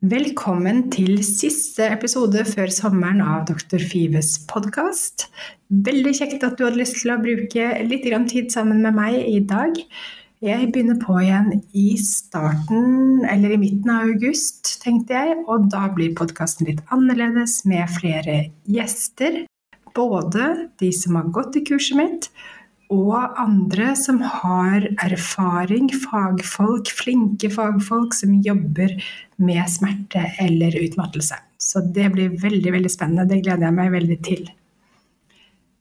Velkommen til siste episode før sommeren av Dr. Fives podkast. Veldig kjekt at du hadde lyst til å bruke litt tid sammen med meg i dag. Jeg begynner på igjen i starten, eller i midten av august, tenkte jeg. Og da blir podkasten litt annerledes med flere gjester. Både de som har gått i kurset mitt, og andre som har erfaring, fagfolk, flinke fagfolk som jobber med smerte eller utmattelse. Så det blir veldig, veldig spennende. Det gleder jeg meg veldig til.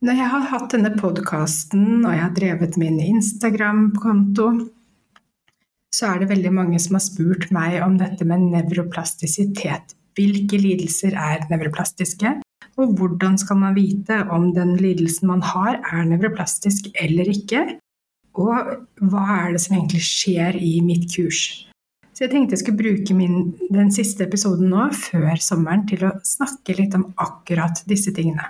Når jeg har hatt denne podkasten og jeg har drevet min Instagram-konto, så er det veldig mange som har spurt meg om dette med nevroplastisitet. Hvilke lidelser er nevroplastiske? Og hvordan skal man vite om den lidelsen man har er nevroplastisk eller ikke? Og hva er det som egentlig skjer i mitt kurs? Så jeg tenkte jeg skulle bruke min, den siste episoden nå, før sommeren, til å snakke litt om akkurat disse tingene.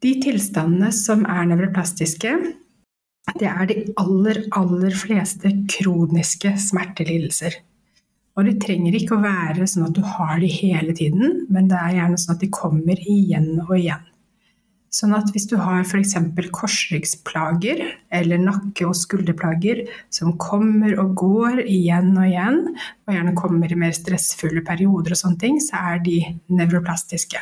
De tilstandene som er nevroplastiske, det er de aller, aller fleste kroniske smertelidelser. Og det trenger ikke å være sånn at du har de hele tiden, men det er gjerne sånn at de kommer igjen og igjen. Sånn at hvis du har f.eks. korsryggsplager eller nakke- og skulderplager som kommer og går igjen og igjen, og gjerne kommer i mer stressfulle perioder og sånne ting, så er de nevroplastiske.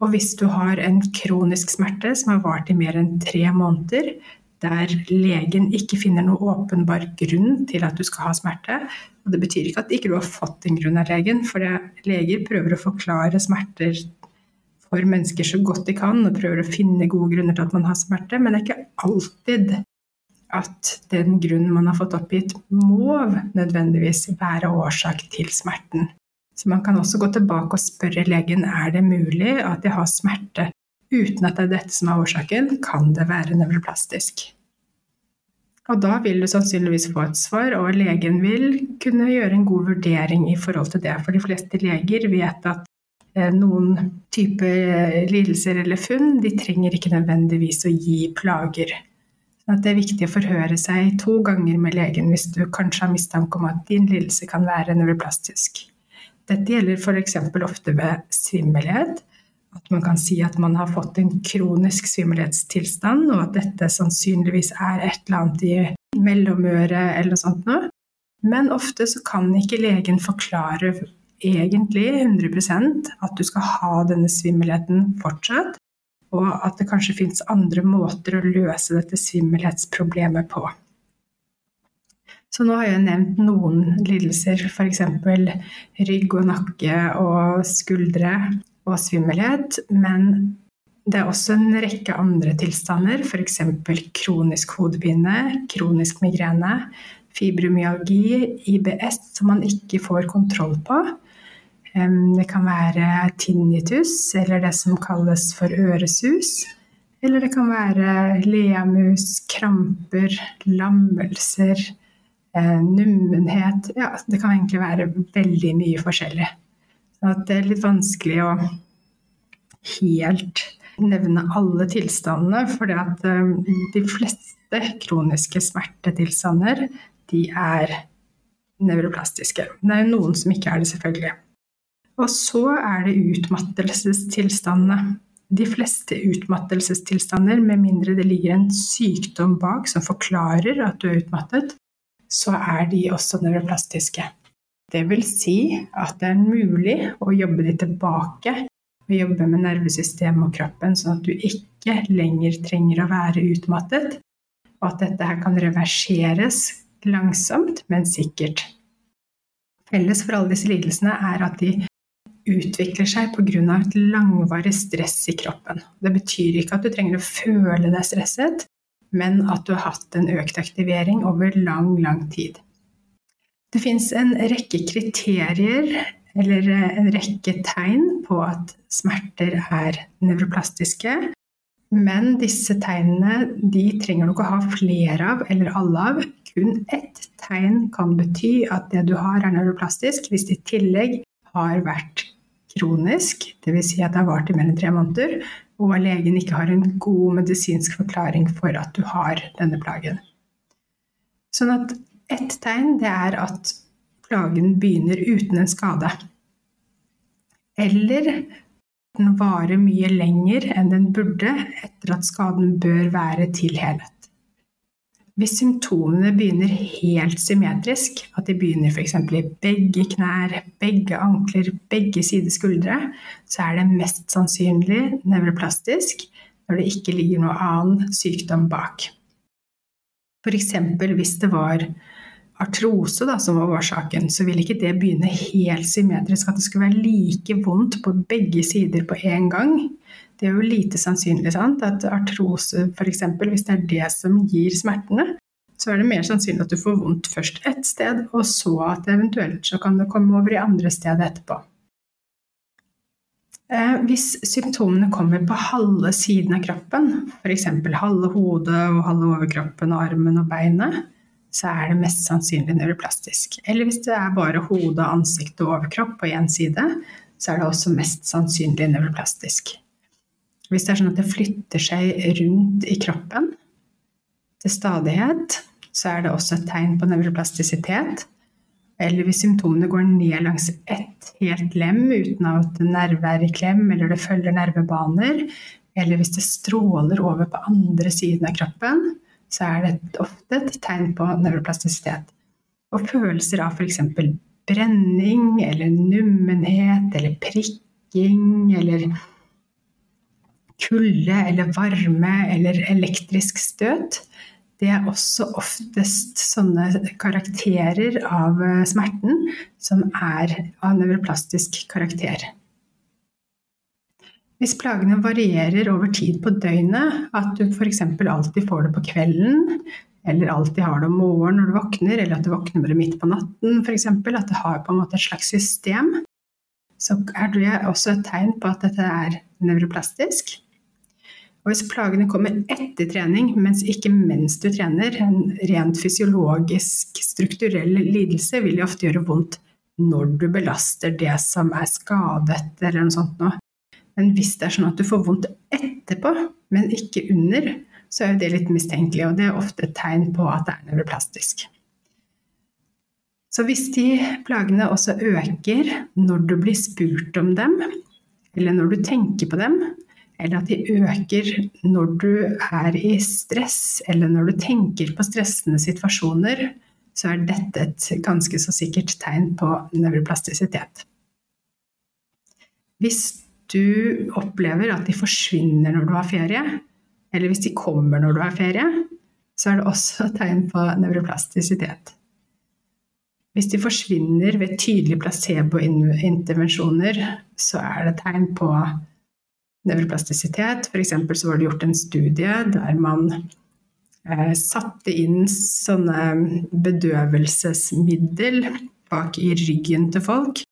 Og hvis du har en kronisk smerte som har vart i mer enn tre måneder, der legen ikke finner noen åpenbar grunn til at du skal ha smerte. Og det betyr ikke at ikke du har fått en grunn av legen, for leger prøver å forklare smerter for mennesker så godt de kan, og prøver å finne gode grunner til at man har smerte, men det er ikke alltid at den grunnen man har fått oppgitt, må nødvendigvis være årsak til smerten. Så man kan også gå tilbake og spørre legen er det mulig at jeg har smerte uten at det er dette som er årsaken, kan det være nevroplastisk. Og da vil du sannsynligvis få et svar, og legen vil kunne gjøre en god vurdering i forhold til det. For de fleste leger vet at eh, noen typer lidelser eller funn, de trenger ikke nødvendigvis å gi plager. Så det er viktig å forhøre seg to ganger med legen hvis du kanskje har mistanke om at din lidelse kan være nevroplastisk. Dette gjelder f.eks. ofte ved svimmelhet, at man kan si at man har fått en kronisk svimmelhetstilstand, og at dette sannsynligvis er et eller annet i mellomøret eller noe sånt noe. Men ofte så kan ikke legen forklare egentlig 100% at du skal ha denne svimmelheten fortsatt, og at det kanskje fins andre måter å løse dette svimmelhetsproblemet på. Så nå har jeg nevnt noen lidelser, f.eks. rygg og nakke og skuldre, og svimmelhet, men det er også en rekke andre tilstander, f.eks. kronisk hodepine, kronisk migrene, fibromyalgi, IBS, som man ikke får kontroll på. Det kan være tinnitus, eller det som kalles for øresus. Eller det kan være leamus, kramper, lammelser, eh, nummenhet Ja, det kan egentlig være veldig mye forskjellig. At det er litt vanskelig å helt nevne alle tilstandene, for eh, de fleste kroniske smertetilstander de er nevroplastiske. Det er noen som ikke er det, selvfølgelig. Og så er det utmattelsestilstandene. De fleste utmattelsestilstander, med mindre det ligger en sykdom bak som forklarer at du er utmattet, så er de også nevroplastiske. Det vil si at det er mulig å jobbe deg tilbake og jobbe med nervesystemet og kroppen, sånn at du ikke lenger trenger å være utmattet, og at dette her kan reverseres langsomt, men sikkert. Felles for alle disse lidelsene er at de utvikler seg pga. et langvarig stress i kroppen. Det betyr ikke at du trenger å føle deg stresset, men at du har hatt en økt aktivering over lang, lang tid. Det fins en rekke kriterier eller en rekke tegn på at smerter er nevroplastiske. Men disse tegnene de trenger du ikke å ha flere av eller alle av. Kun ett tegn kan bety at det du har er nevroplastisk, hvis det i tillegg har vært kronisk, dvs. Si at det har vart i enn tre måneder, og legen ikke har en god medisinsk forklaring for at du har denne plagen. Sånn at ett tegn det er at plagen begynner uten en skade. Eller den varer mye lenger enn den burde etter at skaden bør være tilhelet. Hvis symptomene begynner helt symmetrisk, at de begynner f.eks. i begge knær, begge ankler, begge sider skuldre, så er det mest sannsynlig nevroplastisk når det ikke ligger noe annen sykdom bak. F.eks. hvis det var artrose da, som var årsaken, så vil ikke det begynne helt symmetrisk, at det skulle være like vondt på begge sider på en gang. Det er jo lite sannsynlig sant? at artrose, f.eks., hvis det er det som gir smertene, så er det mer sannsynlig at du får vondt først ett sted, og så at eventuelt så kan det komme over i andre steder etterpå. Eh, hvis symptomene kommer på halve siden av kroppen, f.eks. halve hodet og halve overkroppen og armen og beinet, så er det mest sannsynlig nevroplastisk. Eller hvis det er bare hode, ansikt og overkropp på én side, så er det også mest sannsynlig nevroplastisk. Hvis det er sånn at det flytter seg rundt i kroppen til stadighet, så er det også et tegn på nevroplastisitet. Eller hvis symptomene går ned langs ett helt lem uten at nerve er i klem, eller det følger nervebaner, eller hvis det stråler over på andre siden av kroppen, så er det ofte et tegn på nevroplastisitet. Og følelser av f.eks. brenning eller nummenhet eller prikking eller kulde eller varme eller elektrisk støt, det er også oftest sånne karakterer av eh, smerten som er av nevroplastisk karakter. Hvis plagene varierer over tid på døgnet, at du f.eks. alltid får det på kvelden, eller alltid har det om morgenen når du våkner, eller at du våkner med midt på natten f.eks., at det har på en måte et slags system, så er det også et tegn på at dette er nevroplastisk. Og hvis plagene kommer etter trening, mens ikke mens du trener, en rent fysiologisk, strukturell lidelse vil jo ofte gjøre vondt når du belaster det som er skadet, eller noe sånt noe. Men hvis det er sånn at du får vondt etterpå, men ikke under, så er jo det litt mistenkelig, og det er ofte et tegn på at det er nevroplastisk. Så hvis de plagene også øker når du blir spurt om dem, eller når du tenker på dem, eller at de øker når du er i stress, eller når du tenker på stressende situasjoner, så er dette et ganske så sikkert tegn på nevroplastisitet. Hvis du opplever at de forsvinner når du har ferie, eller hvis de kommer når du har ferie, så er det også tegn på nevroplastisitet. Hvis de forsvinner ved tydelige placebointervensjoner, så er det tegn på nevroplastisitet. F.eks. så var det gjort en studie der man eh, satte inn sånne bedøvelsesmiddel bak i ryggen til folk.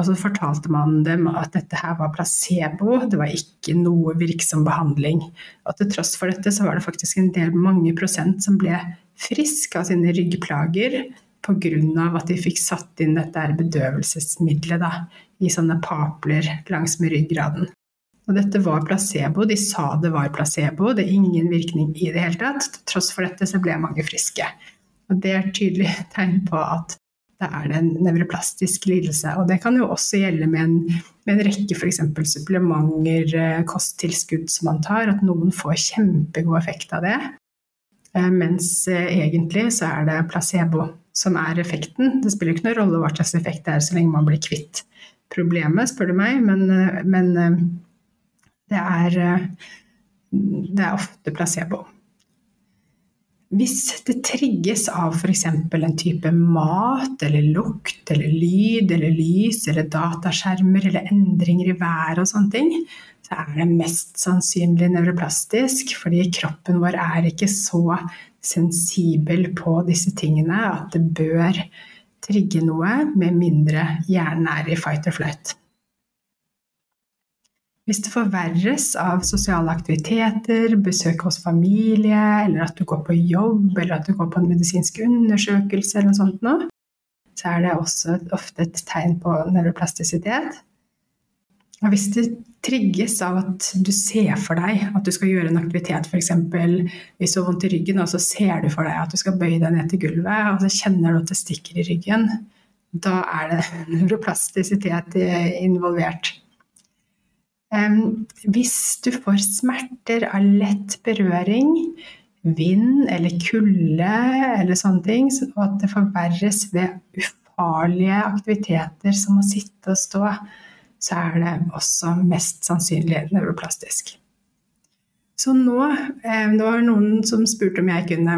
Og så fortalte man dem at dette her var placebo, det var ikke noe virksom behandling. Og til tross for dette så var det faktisk en del mange prosent som ble friske av sine ryggplager pga. at de fikk satt inn dette bedøvelsesmiddelet da, i sånne papler langs med ryggraden. Og dette var placebo. De sa det var placebo, det er ingen virkning i det hele tatt. Til tross for dette så ble mange friske. Og det er et tydelig tegn på at det er det en nevroplastisk lidelse. Og det kan jo også gjelde med en, med en rekke f.eks. supplementer, eh, kosttilskudd som man tar, at noen får kjempegod effekt av det. Eh, mens eh, egentlig så er det placebo som er effekten. Det spiller ikke noen rolle hva slags effekt det er så lenge man blir kvitt problemet, spør du meg. Men, men det er, det er ofte placebo. Hvis det trigges av f.eks. en type mat eller lukt eller lyd eller lys eller dataskjermer eller endringer i været og sånne ting, så er det mest sannsynlig nevroplastisk, fordi kroppen vår er ikke så sensibel på disse tingene at det bør trigge noe, med mindre hjernen er i fight or flight. Hvis det forverres av sosiale aktiviteter, besøk hos familie, eller at du går på jobb, eller at du går på en medisinsk undersøkelse, eller noe sånt noe, så er det også ofte et tegn på nevroplastisitet. Og hvis det trigges av at du ser for deg at du skal gjøre en aktivitet, f.eks. hvis du har vondt i ryggen, og så ser du for deg at du skal bøye deg ned til gulvet, og så kjenner du at det stikker i ryggen, da er det nevroplastisitet involvert. Hvis du får smerter av lett berøring, vind eller kulde eller sånne ting, og at det forverres ved ufarlige aktiviteter som å sitte og stå, så er det også mest sannsynlig nevroplastisk. Så nå, det var noen som spurte om jeg kunne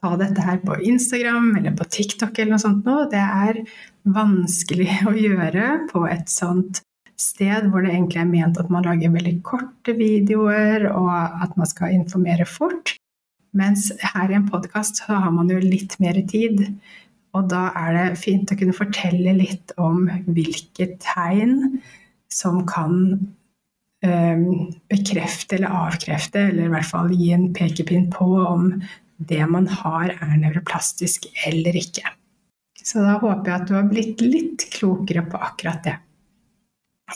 ta dette her på Instagram eller på TikTok eller noe sånt nå. Det er vanskelig å gjøre på et sånt sted hvor det egentlig er ment at man lager veldig korte videoer, og at man skal informere fort. Mens her i en podkast så har man jo litt mer tid. Og da er det fint å kunne fortelle litt om hvilke tegn som kan um, bekrefte eller avkrefte, eller i hvert fall gi en pekepinn på om det man har er nevroplastisk eller ikke. Så da håper jeg at du har blitt litt klokere på akkurat det.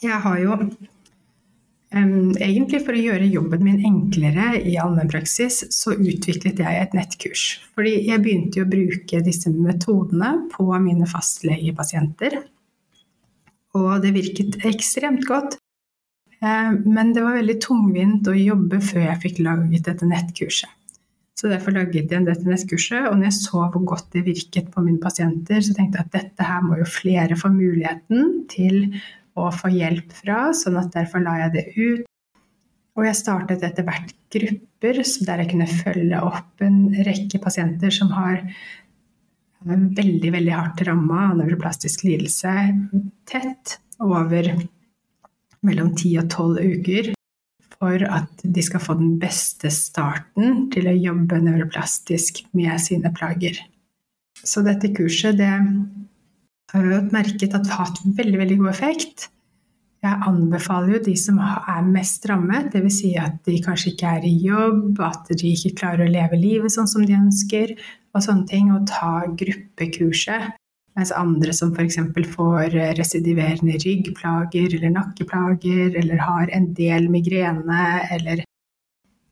Jeg har jo Um, egentlig for å gjøre jobben min enklere i allmennpraksis, så utviklet jeg et nettkurs. Fordi jeg begynte jo å bruke disse metodene på mine fastlegepasienter. Og det virket ekstremt godt. Um, men det var veldig tungvint å jobbe før jeg fikk laget dette nettkurset. Så derfor laget jeg dette nettkurset, og når jeg så hvor godt det virket på mine pasienter, så tenkte jeg at dette her må jo flere få muligheten til å få hjelp fra, sånn at derfor la jeg det ut. Og jeg startet etter hvert grupper der jeg kunne følge opp en rekke pasienter som har veldig veldig hardt ramma av nevroplastisk lidelse tett over mellom 10 og 12 uker for at de skal få den beste starten til å jobbe nevroplastisk med sine plager. Så dette kurset det jeg merket at har hatt veldig, veldig god effekt. Jeg anbefaler jo de som er mest rammet, dvs. Si at de kanskje ikke er i jobb, at de ikke klarer å leve livet sånn som de ønsker, og sånne ting, å ta gruppekurset. Mens andre som f.eks. får residiverende ryggplager eller nakkeplager, eller har en del migrene, eller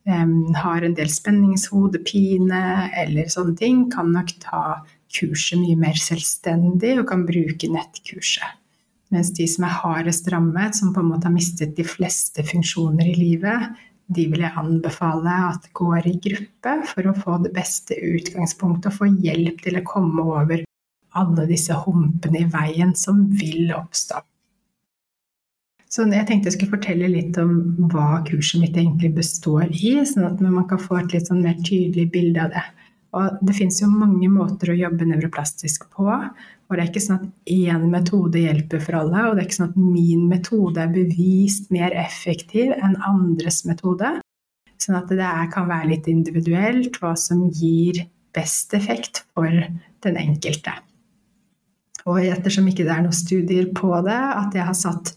um, har en del spenningshodepine, eller sånne ting, kan nok ta kurset mye mer selvstendig og kan bruke nettkurset. Mens de som er hardest rammet, som på en måte har mistet de fleste funksjoner i livet, de vil jeg anbefale at går i gruppe for å få det beste utgangspunktet og få hjelp til å komme over alle disse humpene i veien som vil oppstå. Så jeg tenkte jeg skulle fortelle litt om hva kurset mitt egentlig består i, sånn at man kan få et litt sånn mer tydelig bilde av det. Og det finnes jo mange måter å jobbe nevroplastisk på. Og det er ikke sånn at én metode hjelper for alle, og det er ikke sånn at min metode er bevist mer effektiv enn andres metode. Sånn at det kan være litt individuelt hva som gir best effekt for den enkelte. Og ettersom ikke det er noen studier på det, at jeg har satt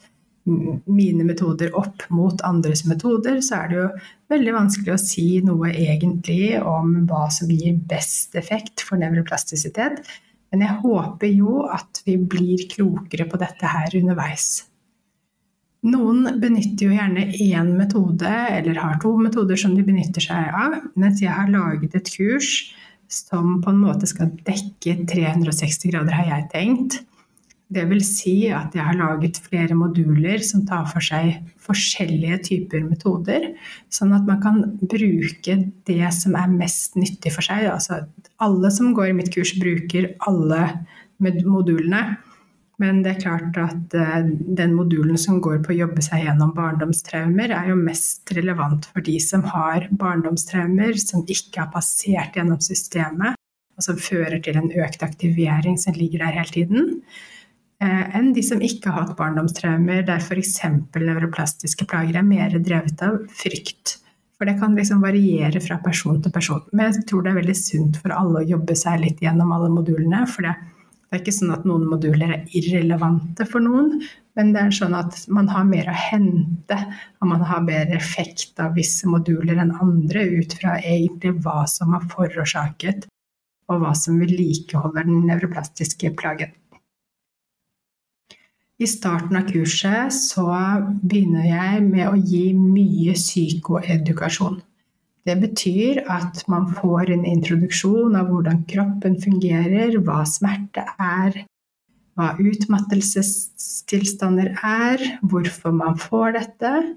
mine metoder opp mot andres metoder, så er det jo veldig vanskelig å si noe egentlig om hva som gir best effekt for nevroplastisitet. Men jeg håper jo at vi blir klokere på dette her underveis. Noen benytter jo gjerne én metode, eller har to metoder som de benytter seg av, mens jeg har laget et kurs som på en måte skal dekke 360 grader, har jeg tenkt. Det vil si at jeg har laget flere moduler som tar for seg forskjellige typer metoder, sånn at man kan bruke det som er mest nyttig for seg. Altså alle som går i mitt kurs, bruker alle modulene. Men det er klart at eh, den modulen som går på å jobbe seg gjennom barndomstraumer, er jo mest relevant for de som har barndomstraumer som ikke har passert gjennom systemet, og som fører til en økt aktivering som ligger der hele tiden. Eh, enn de som ikke har hatt barndomstraumer, der f.eks. nevroplastiske plager er mer drevet av frykt For det kan liksom variere fra person til person. Men jeg tror det er veldig sunt for alle å jobbe seg litt gjennom alle modulene. For det, er ikke sånn at noen moduler er irrelevante for noen, men det er sånn at man har mer å hente, og man har bedre effekt av visse moduler enn andre ut fra egentlig hva som har forårsaket, og hva som vedlikeholder den nevroplastiske plagen. I starten av kurset så begynner jeg med å gi mye psykoedukasjon. Det betyr at man får en introduksjon av hvordan kroppen fungerer, hva smerte er, hva utmattelsestilstander er, hvorfor man får dette,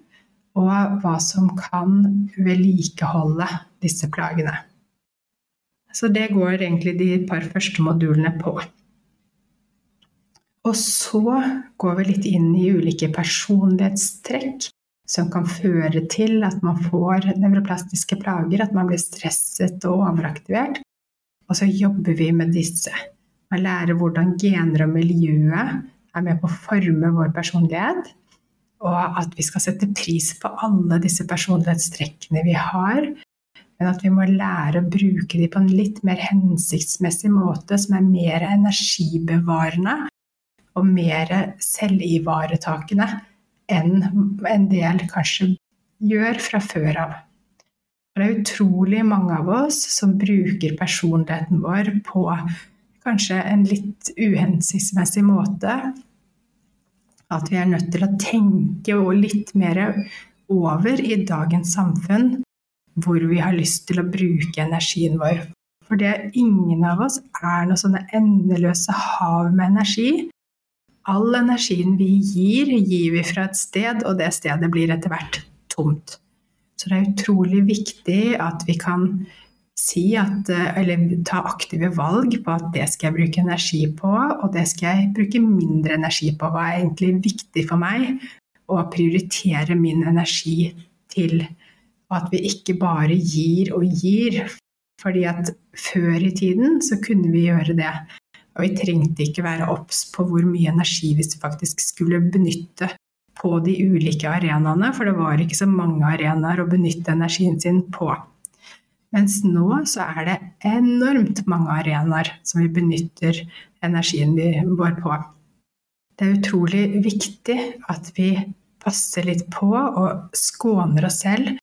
og hva som kan vedlikeholde disse plagene. Så det går egentlig de par første modulene på. Og så går vi litt inn i ulike personlighetstrekk som kan føre til at man får nevroplastiske plager, at man blir stresset og overaktivert. Og så jobber vi med disse. Man lærer hvordan gener og miljøet er med på å forme vår personlighet. Og at vi skal sette pris på alle disse personlighetstrekkene vi har. Men at vi må lære å bruke dem på en litt mer hensiktsmessig måte, som er mer energibevarende og mer selvivaretakende enn en del kanskje gjør fra før av. Det er utrolig mange av oss som bruker personligheten vår på kanskje en litt uhensiktsmessig måte. At vi er nødt til å tenke litt mer over i dagens samfunn hvor vi har lyst til å bruke energien vår. For det ingen av oss er noe sånne endeløse hav med energi. All energien vi gir, gir vi fra et sted, og det stedet blir etter hvert tomt. Så det er utrolig viktig at vi kan si at Eller ta aktive valg på at det skal jeg bruke energi på, og det skal jeg bruke mindre energi på. Hva er egentlig viktig for meg? å prioritere min energi til. Og at vi ikke bare gir og gir. Fordi at før i tiden så kunne vi gjøre det. Og vi trengte ikke være obs på hvor mye energi vi faktisk skulle benytte på de ulike arenaene, for det var ikke så mange arenaer å benytte energien sin på. Mens nå så er det enormt mange arenaer som vi benytter energien vår på. Det er utrolig viktig at vi passer litt på og skåner oss selv.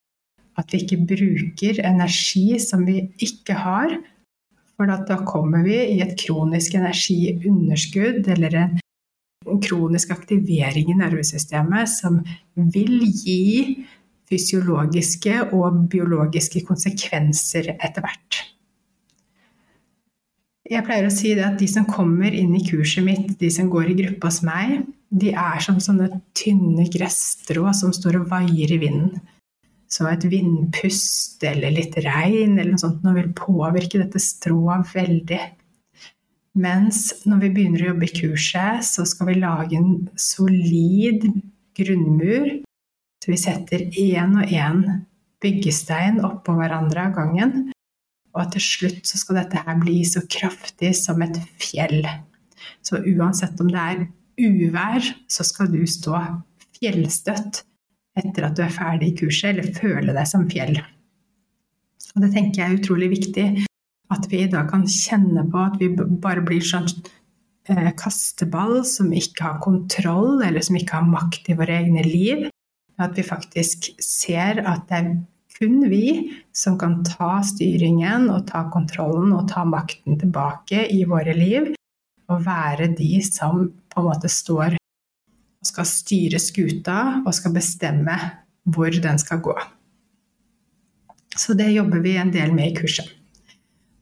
At vi ikke bruker energi som vi ikke har, for da kommer vi i et kronisk energiunderskudd eller en kronisk aktivering i nervesystemet som vil gi fysiologiske og biologiske konsekvenser etter hvert. Jeg pleier å si at de som kommer inn i kurset mitt, de som går i gruppe hos meg, de er som sånne tynne gresstrå som står og vaier i vinden. Så et vindpust eller litt regn eller noe sånt noe vil påvirke dette strået veldig. Mens når vi begynner å jobbe i kurset, så skal vi lage en solid grunnmur. Så vi setter én og én byggestein oppå hverandre av gangen. Og til slutt så skal dette her bli så kraftig som et fjell. Så uansett om det er uvær, så skal du stå fjellstøtt etter at du er ferdig i kurset, eller føle deg som fjell. Og det tenker jeg er utrolig viktig. At vi da kan kjenne på at vi bare blir sånn eh, kasteball som ikke har kontroll, eller som ikke har makt i våre egne liv. At vi faktisk ser at det er kun vi som kan ta styringen og ta kontrollen og ta makten tilbake i våre liv. Og være de som på en måte står skal styre skuta og skal bestemme hvor den skal gå. Så det jobber vi en del med i kurset.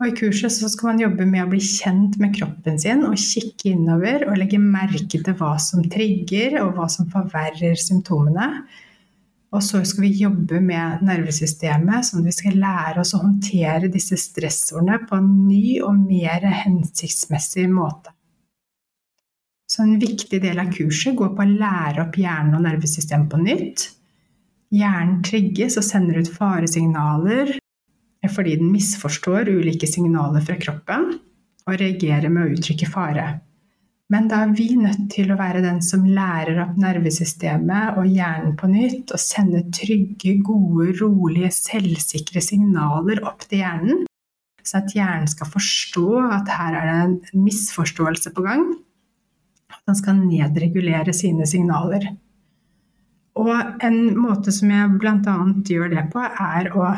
Og I kurset så skal man jobbe med å bli kjent med kroppen sin og kikke innover og legge merke til hva som trigger og hva som forverrer symptomene. Og så skal vi jobbe med nervesystemet, sånn at vi skal lære oss å håndtere disse stressordene på en ny og mer hensiktsmessig måte. Så en viktig del av kurset går på å lære opp hjernen og nervesystemet på nytt. Hjernen trigges og sender ut faresignaler fordi den misforstår ulike signaler fra kroppen og reagerer med å uttrykke fare. Men da er vi nødt til å være den som lærer opp nervesystemet og hjernen på nytt, og sende trygge, gode, rolige, selvsikre signaler opp til hjernen. Så at hjernen skal forstå at her er det en misforståelse på gang. At han skal nedregulere sine signaler. Og en måte som jeg bl.a. gjør det på, er å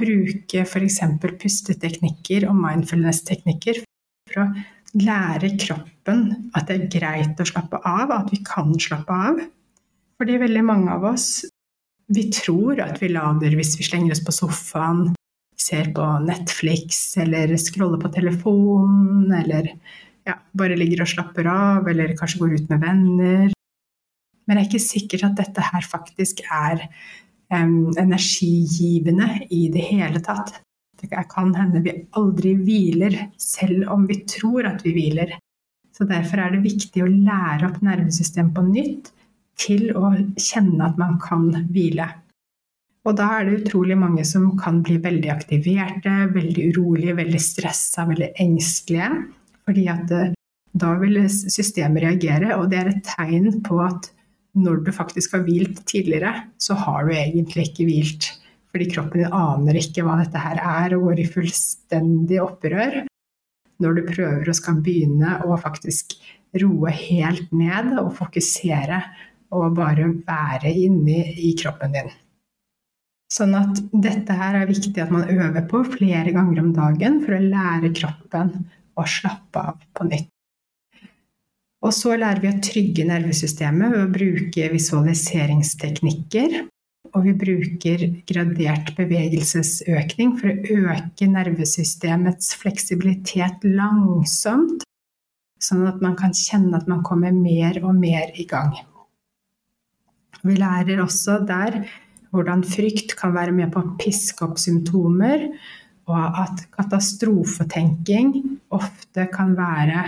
bruke f.eks. pusteteknikker og mindfulness-teknikker for å lære kroppen at det er greit å slappe av, at vi kan slappe av. Fordi veldig mange av oss vi tror at vi lader hvis vi slenger oss på sofaen, ser på Netflix eller scroller på telefonen eller ja, bare ligger og slapper av, eller kanskje går ut med venner. Men det er ikke sikkert at dette her faktisk er um, energigivende i det hele tatt. Det kan hende vi aldri hviler, selv om vi tror at vi hviler. Så Derfor er det viktig å lære opp nervesystemet på nytt til å kjenne at man kan hvile. Og da er det utrolig mange som kan bli veldig aktiverte, veldig urolige, veldig stressa, veldig engstelige. Fordi at eh, da vil systemet reagere, og det er et tegn på at når du faktisk har hvilt tidligere, så har du egentlig ikke hvilt. Fordi kroppen din aner ikke hva dette her er, og går i fullstendig opprør. Når du prøver å skal begynne å faktisk roe helt ned og fokusere og bare være inni i kroppen din. Sånn at dette her er viktig at man øver på flere ganger om dagen for å lære kroppen å slappe av på nytt. Og så lærer vi å trygge nervesystemet ved å bruke visualiseringsteknikker. Og vi bruker gradert bevegelsesøkning for å øke nervesystemets fleksibilitet langsomt, sånn at man kan kjenne at man kommer mer og mer i gang. Vi lærer også der hvordan frykt kan være med på å piske opp symptomer, og at katastrofetenking ofte kan være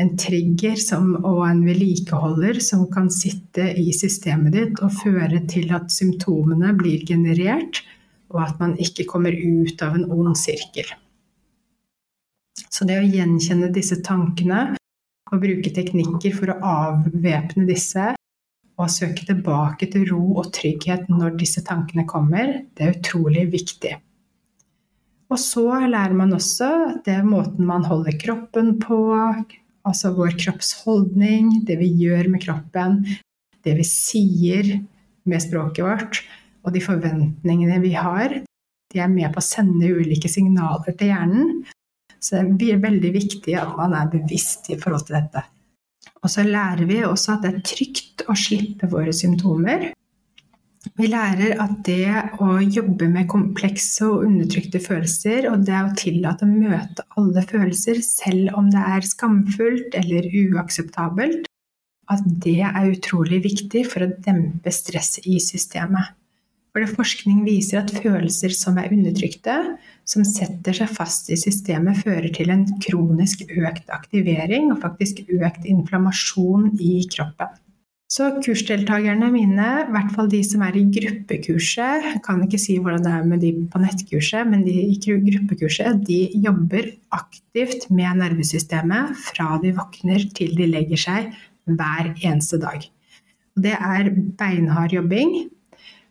en trigger som, og en vedlikeholder som kan sitte i systemet ditt og føre til at symptomene blir generert, og at man ikke kommer ut av en ond sirkel. Så det å gjenkjenne disse tankene og bruke teknikker for å avvæpne disse, og søke tilbake til ro og trygghet når disse tankene kommer, det er utrolig viktig. Og så lærer man også at det er måten man holder kroppen på, altså vår kroppsholdning, det vi gjør med kroppen, det vi sier med språket vårt, og de forventningene vi har, de er med på å sende ulike signaler til hjernen. Så det blir veldig viktig at man er bevisst i forhold til dette. Og så lærer vi også at det er trygt å slippe våre symptomer. Vi lærer at det å jobbe med komplekse og undertrykte følelser, og det å tillate å møte alle følelser, selv om det er skamfullt eller uakseptabelt, at det er utrolig viktig for å dempe stress i systemet. For forskning viser at følelser som er undertrykte, som setter seg fast i systemet, fører til en kronisk økt aktivering og faktisk økt inflammasjon i kroppen. Så kursdeltakerne mine, i hvert fall de som er i gruppekurset, jeg kan ikke si hvordan det er med de på nettkurset, men de i gruppekurset de jobber aktivt med nervesystemet fra de våkner til de legger seg hver eneste dag. Det er beinhard jobbing,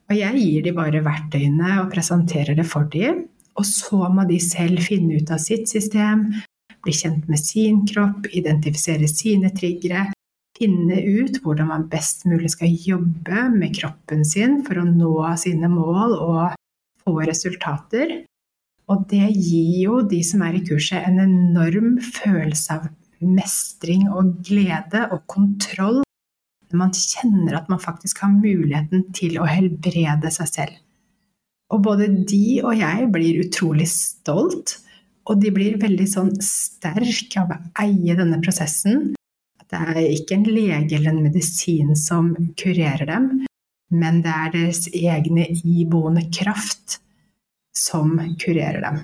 og jeg gir dem bare verktøyene og presenterer det for dem. Og så må de selv finne ut av sitt system, bli kjent med sin kropp, identifisere sine triggere, finne ut hvordan man best mulig skal jobbe med kroppen sin for å nå sine mål og få resultater. Og det gir jo de som er i kurset, en enorm følelse av mestring og glede og kontroll når man kjenner at man faktisk har muligheten til å helbrede seg selv. Og både de og jeg blir utrolig stolt, og de blir veldig sånn sterke av å eie denne prosessen. Det er ikke en lege eller en medisin som kurerer dem, men det er deres egne iboende kraft som kurerer dem.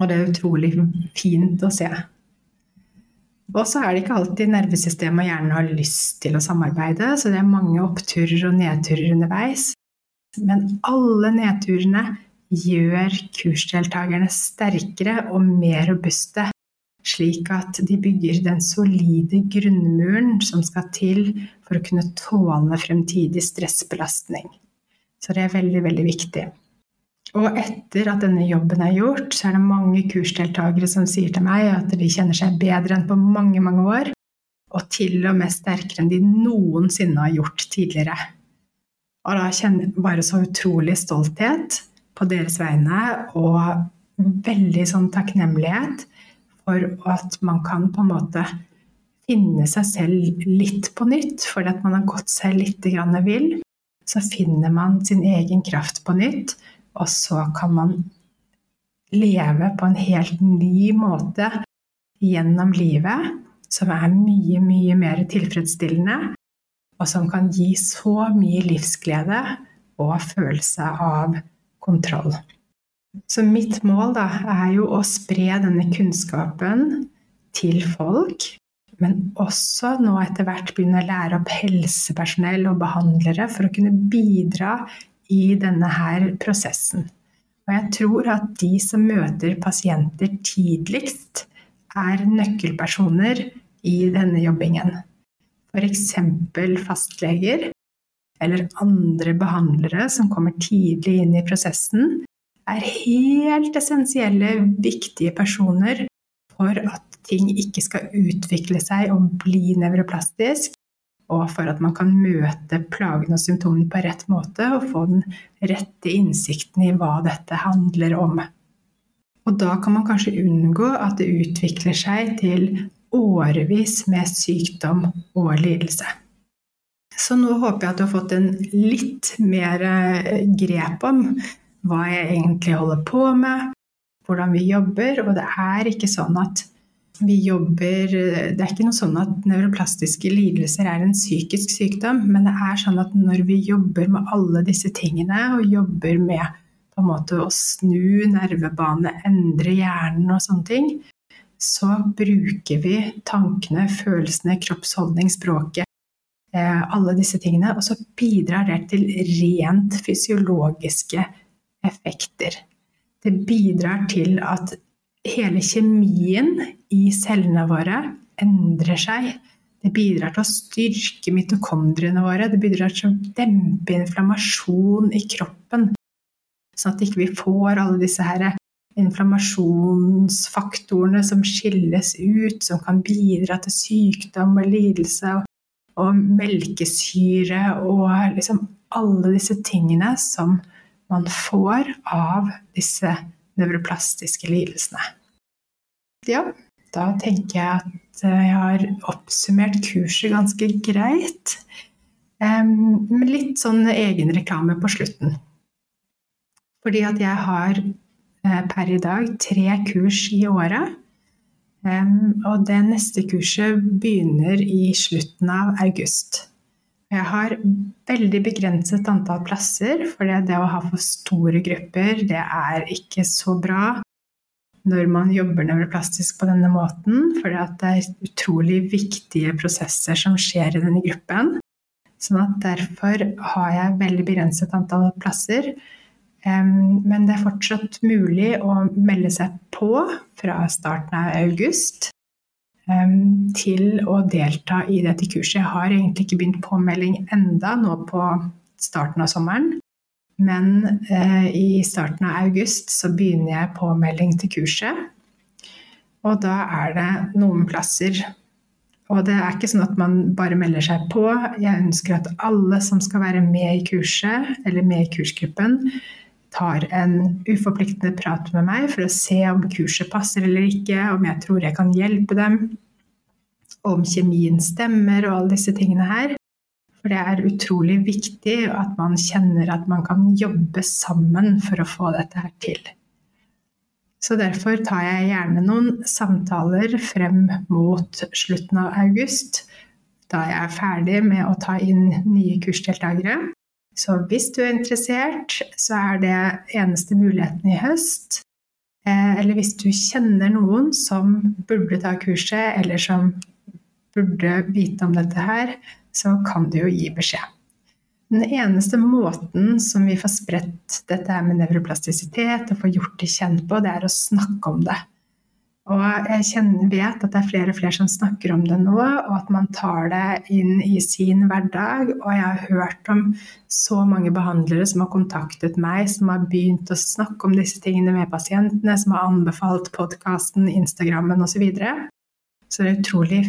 Og det er utrolig fint å se. Og så er det ikke alltid nervesystemet og hjernen har lyst til å samarbeide, så det er mange oppturer og nedturer underveis. Men alle nedturene gjør kursdeltakerne sterkere og mer robuste. Slik at de bygger den solide grunnmuren som skal til for å kunne tåle fremtidig stressbelastning. Så det er veldig, veldig viktig. Og etter at denne jobben er gjort, så er det mange kursdeltakere som sier til meg at de kjenner seg bedre enn på mange, mange år, og til og med sterkere enn de noensinne har gjort tidligere. Og da kjenner jeg bare så utrolig stolthet på deres vegne, og veldig sånn takknemlighet for at man kan på en måte finne seg selv litt på nytt, fordi at man har gått seg litt vill. Så finner man sin egen kraft på nytt, og så kan man leve på en helt ny måte gjennom livet, som er mye, mye mer tilfredsstillende, og som kan gi så mye livsglede og følelse av kontroll. Så mitt mål da, er jo å spre denne kunnskapen til folk, men også nå etter hvert begynne å lære opp helsepersonell og behandlere for å kunne bidra i denne her prosessen. Og jeg tror at de som møter pasienter tidligst, er nøkkelpersoner i denne jobbingen. F.eks. fastleger eller andre behandlere som kommer tidlig inn i prosessen, er helt essensielle, viktige personer for at ting ikke skal utvikle seg og bli nevroplastisk, og for at man kan møte plagene og symptomene på rett måte og få den rette innsikten i hva dette handler om. Og da kan man kanskje unngå at det utvikler seg til årevis med sykdom og lidelse. Så nå håper jeg at du har fått en litt mer eh, grep om hva jeg egentlig holder på med, hvordan vi jobber. Og det er ikke sånn at vi jobber Det er ikke noe sånn at nevroplastiske lidelser er en psykisk sykdom, men det er sånn at når vi jobber med alle disse tingene, og jobber med på en måte å snu nervebane, endre hjernen og sånne ting, så bruker vi tankene, følelsene, kroppsholdning, språket, eh, alle disse tingene, og så bidrar det til rent fysiologiske effekter. Det bidrar til at hele kjemien i cellene våre endrer seg. Det bidrar til å styrke mitokondriene våre, det bidrar til å dempe inflammasjon i kroppen. Sånn at vi ikke får alle disse her inflammasjonsfaktorene som skilles ut, som kan bidra til sykdom og lidelse, og, og melkesyre og liksom alle disse tingene som man får av disse nevroplastiske lidelsene. Ja, da tenker jeg at eh, jeg har oppsummert kurset ganske greit. Med litt sånn egenreklame på slutten. Fordi at jeg har eh, per i dag tre kurs i året. Og det neste kurset begynner i slutten av august. Jeg har veldig begrenset antall plasser, for det å ha for store grupper, det er ikke så bra når man jobber nevroplastisk på denne måten, for det er utrolig viktige prosesser som skjer i denne gruppen. Sånn at derfor har jeg veldig begrenset antall plasser. Men det er fortsatt mulig å melde seg på fra starten av august til å delta i dette kurset. Jeg har egentlig ikke begynt påmelding enda nå på starten av sommeren. Men eh, i starten av august så begynner jeg påmelding til kurset. Og da er det noen plasser. Og det er ikke sånn at man bare melder seg på. Jeg ønsker at alle som skal være med i kurset, eller med i kursgruppen, tar en uforpliktende prat med meg for å se om kurset passer eller ikke, om jeg tror jeg kan hjelpe dem, om kjemien stemmer og alle disse tingene her. For det er utrolig viktig at man kjenner at man kan jobbe sammen for å få dette her til. Så derfor tar jeg gjerne noen samtaler frem mot slutten av august, da jeg er ferdig med å ta inn nye kursdeltakere. Så hvis du er interessert, så er det eneste muligheten i høst. Eh, eller hvis du kjenner noen som burde ta kurset, eller som burde vite om dette her, så kan du jo gi beskjed. Den eneste måten som vi får spredt dette med nevroplastisitet og får gjort det kjent på, det er å snakke om det. Og jeg kjenner, vet at det er flere og flere som snakker om det nå, og at man tar det inn i sin hverdag. Og jeg har hørt om så mange behandlere som har kontaktet meg, som har begynt å snakke om disse tingene med pasientene, som har anbefalt podkasten, Instagrammen osv. Så, videre. så det er utrolig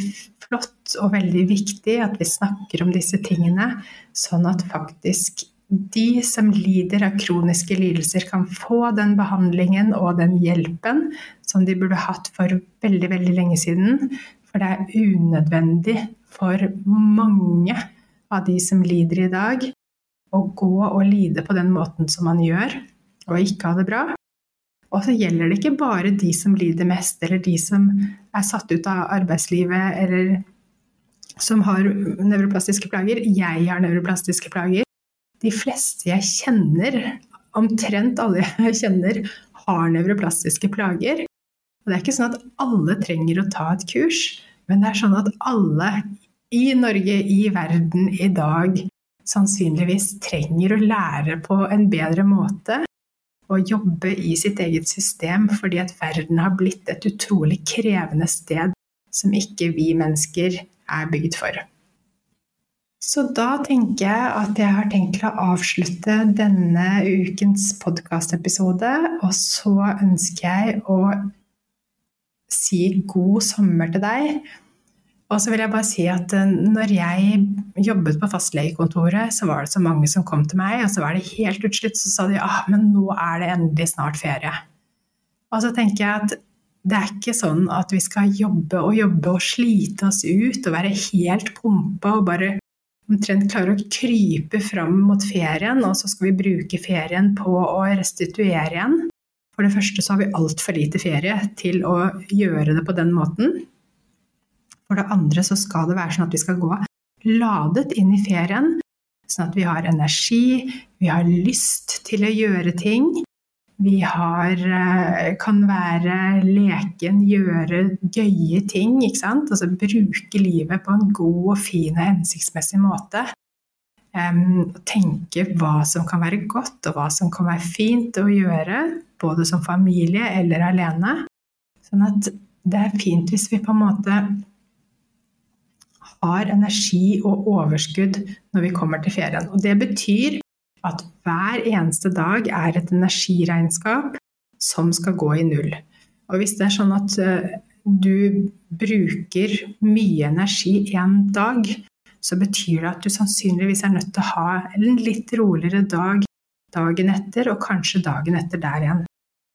flott og veldig viktig at vi snakker om disse tingene, sånn at faktisk de som lider av kroniske lidelser, kan få den behandlingen og den hjelpen som de burde hatt for veldig, veldig lenge siden. For det er unødvendig for mange av de som lider i dag, å gå og lide på den måten som man gjør, og ikke ha det bra. Og så gjelder det ikke bare de som lider mest, eller de som er satt ut av arbeidslivet, eller som har nevroplastiske plager. Jeg har nevroplastiske plager de fleste jeg kjenner, omtrent alle jeg kjenner, har nevroplastiske plager. Og det er ikke sånn at alle trenger å ta et kurs, men det er sånn at alle i Norge, i verden i dag, sannsynligvis trenger å lære på en bedre måte å jobbe i sitt eget system, fordi at verden har blitt et utrolig krevende sted som ikke vi mennesker er bygd for. Så da tenker jeg at jeg har tenkt til å avslutte denne ukens podkastepisode. Og så ønsker jeg å si god sommer til deg. Og så vil jeg bare si at eh, når jeg jobbet på fastlegekontoret, så var det så mange som kom til meg, og så var det helt utslutt, så sa de ah, men nå er det endelig snart ferie. Og så tenker jeg at det er ikke sånn at vi skal jobbe og jobbe og slite oss ut og være helt pumpa og bare omtrent klarer å krype fram mot ferien, og så skal vi bruke ferien på å restituere igjen. For det første så har vi altfor lite ferie til å gjøre det på den måten. For det andre så skal det være sånn at vi skal gå ladet inn i ferien, sånn at vi har energi, vi har lyst til å gjøre ting. Vi har, eh, kan være leken, gjøre gøye ting. ikke sant? Altså bruke livet på en god og fin og hensiktsmessig måte. Um, tenke hva som kan være godt, og hva som kan være fint å gjøre. Både som familie eller alene. Sånn at det er fint hvis vi på en måte har energi og overskudd når vi kommer til ferien. Og det betyr at hver eneste dag er et energiregnskap som skal gå i null. Og hvis det er sånn at eh, du bruker mye energi en dag, så betyr det at du sannsynligvis er nødt til å ha en litt roligere dag dagen etter, og kanskje dagen etter der igjen.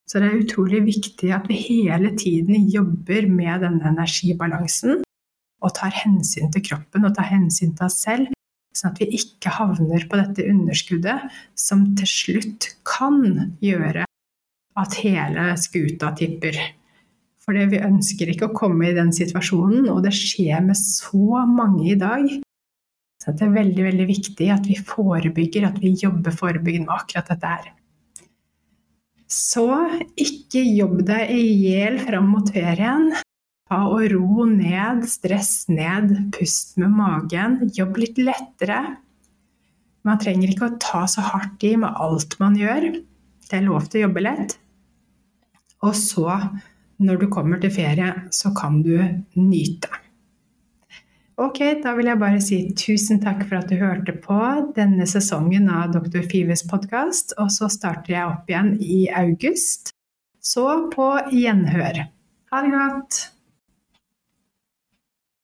Så det er utrolig viktig at vi hele tiden jobber med denne energibalansen, og tar hensyn til kroppen og tar hensyn til oss selv, Sånn at vi ikke havner på dette underskuddet som til slutt kan gjøre at hele skuta tipper. For vi ønsker ikke å komme i den situasjonen, og det skjer med så mange i dag. Så det er veldig, veldig viktig at vi forebygger, at vi jobber forebyggende med akkurat dette her. Så ikke jobb deg i hjel fram mot ferien. Ta og ro ned, stress ned, pust med magen. Jobb litt lettere. Man trenger ikke å ta så hardt i med alt man gjør. Det er lov til å jobbe lett. Og så, når du kommer til ferie, så kan du nyte. Ok, da vil jeg bare si tusen takk for at du hørte på denne sesongen av Dr. Fives podkast. Og så starter jeg opp igjen i august. Så på gjenhør. Ha det godt!